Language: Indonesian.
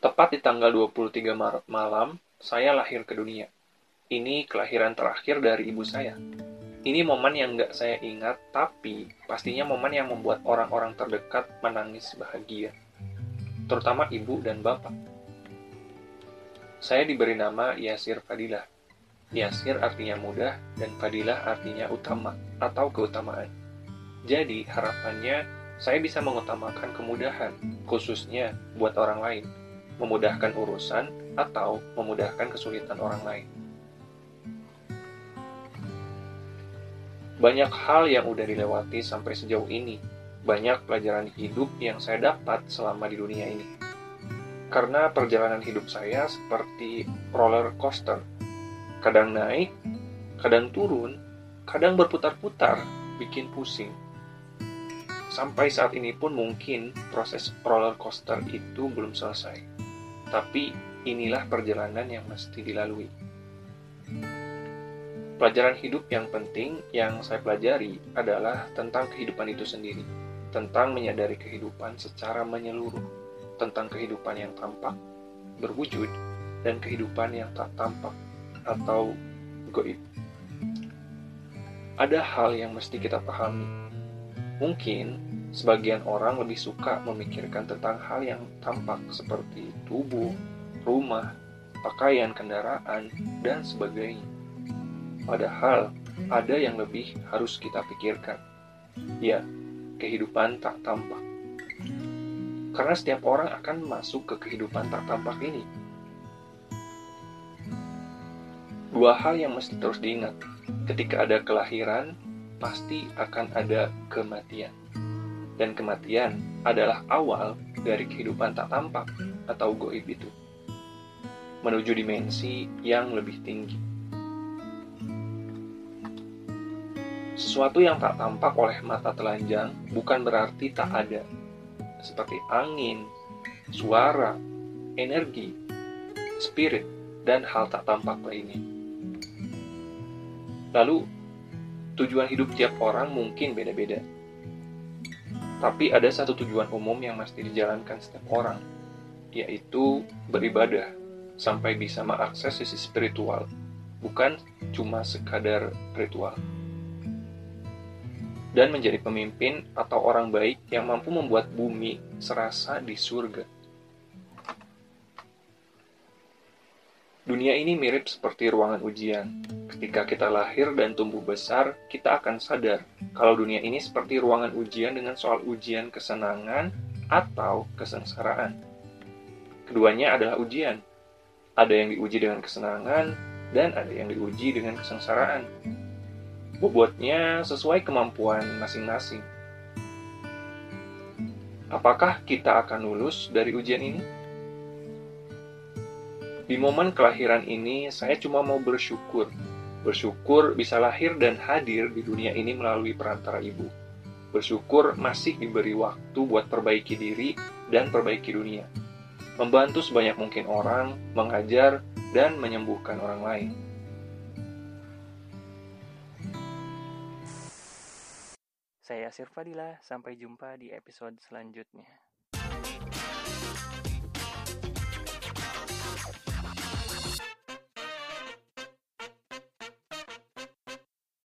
Tepat di tanggal 23 Maret malam, saya lahir ke dunia. Ini kelahiran terakhir dari ibu saya. Ini momen yang nggak saya ingat, tapi pastinya momen yang membuat orang-orang terdekat menangis bahagia. Terutama ibu dan bapak. Saya diberi nama Yasir Fadilah. Yasir artinya mudah, dan Fadilah artinya utama atau keutamaan. Jadi, harapannya saya bisa mengutamakan kemudahan, khususnya buat orang lain memudahkan urusan, atau memudahkan kesulitan orang lain. Banyak hal yang udah dilewati sampai sejauh ini. Banyak pelajaran hidup yang saya dapat selama di dunia ini. Karena perjalanan hidup saya seperti roller coaster. Kadang naik, kadang turun, kadang berputar-putar, bikin pusing. Sampai saat ini pun mungkin proses roller coaster itu belum selesai tapi inilah perjalanan yang mesti dilalui. Pelajaran hidup yang penting yang saya pelajari adalah tentang kehidupan itu sendiri, tentang menyadari kehidupan secara menyeluruh, tentang kehidupan yang tampak, berwujud, dan kehidupan yang tak tampak atau goib. Ada hal yang mesti kita pahami. Mungkin Sebagian orang lebih suka memikirkan tentang hal yang tampak seperti tubuh, rumah, pakaian, kendaraan, dan sebagainya. Padahal ada yang lebih harus kita pikirkan. Ya, kehidupan tak tampak. Karena setiap orang akan masuk ke kehidupan tak tampak ini. Dua hal yang mesti terus diingat. Ketika ada kelahiran, pasti akan ada kematian dan kematian adalah awal dari kehidupan tak tampak atau goib itu, menuju dimensi yang lebih tinggi. Sesuatu yang tak tampak oleh mata telanjang bukan berarti tak ada, seperti angin, suara, energi, spirit, dan hal tak tampak lainnya. Lalu, tujuan hidup tiap orang mungkin beda-beda tapi ada satu tujuan umum yang mesti dijalankan setiap orang, yaitu beribadah sampai bisa mengakses sisi spiritual, bukan cuma sekadar ritual. Dan menjadi pemimpin atau orang baik yang mampu membuat bumi serasa di surga. Dunia ini mirip seperti ruangan ujian. Ketika kita lahir dan tumbuh besar, kita akan sadar kalau dunia ini seperti ruangan ujian dengan soal ujian kesenangan atau kesengsaraan. Keduanya adalah ujian. Ada yang diuji dengan kesenangan dan ada yang diuji dengan kesengsaraan. Bobotnya sesuai kemampuan masing-masing. Apakah kita akan lulus dari ujian ini? Di momen kelahiran ini, saya cuma mau bersyukur. Bersyukur bisa lahir dan hadir di dunia ini melalui perantara ibu. Bersyukur masih diberi waktu buat perbaiki diri dan perbaiki dunia. Membantu sebanyak mungkin orang, mengajar, dan menyembuhkan orang lain. Saya Sirfadila, sampai jumpa di episode selanjutnya.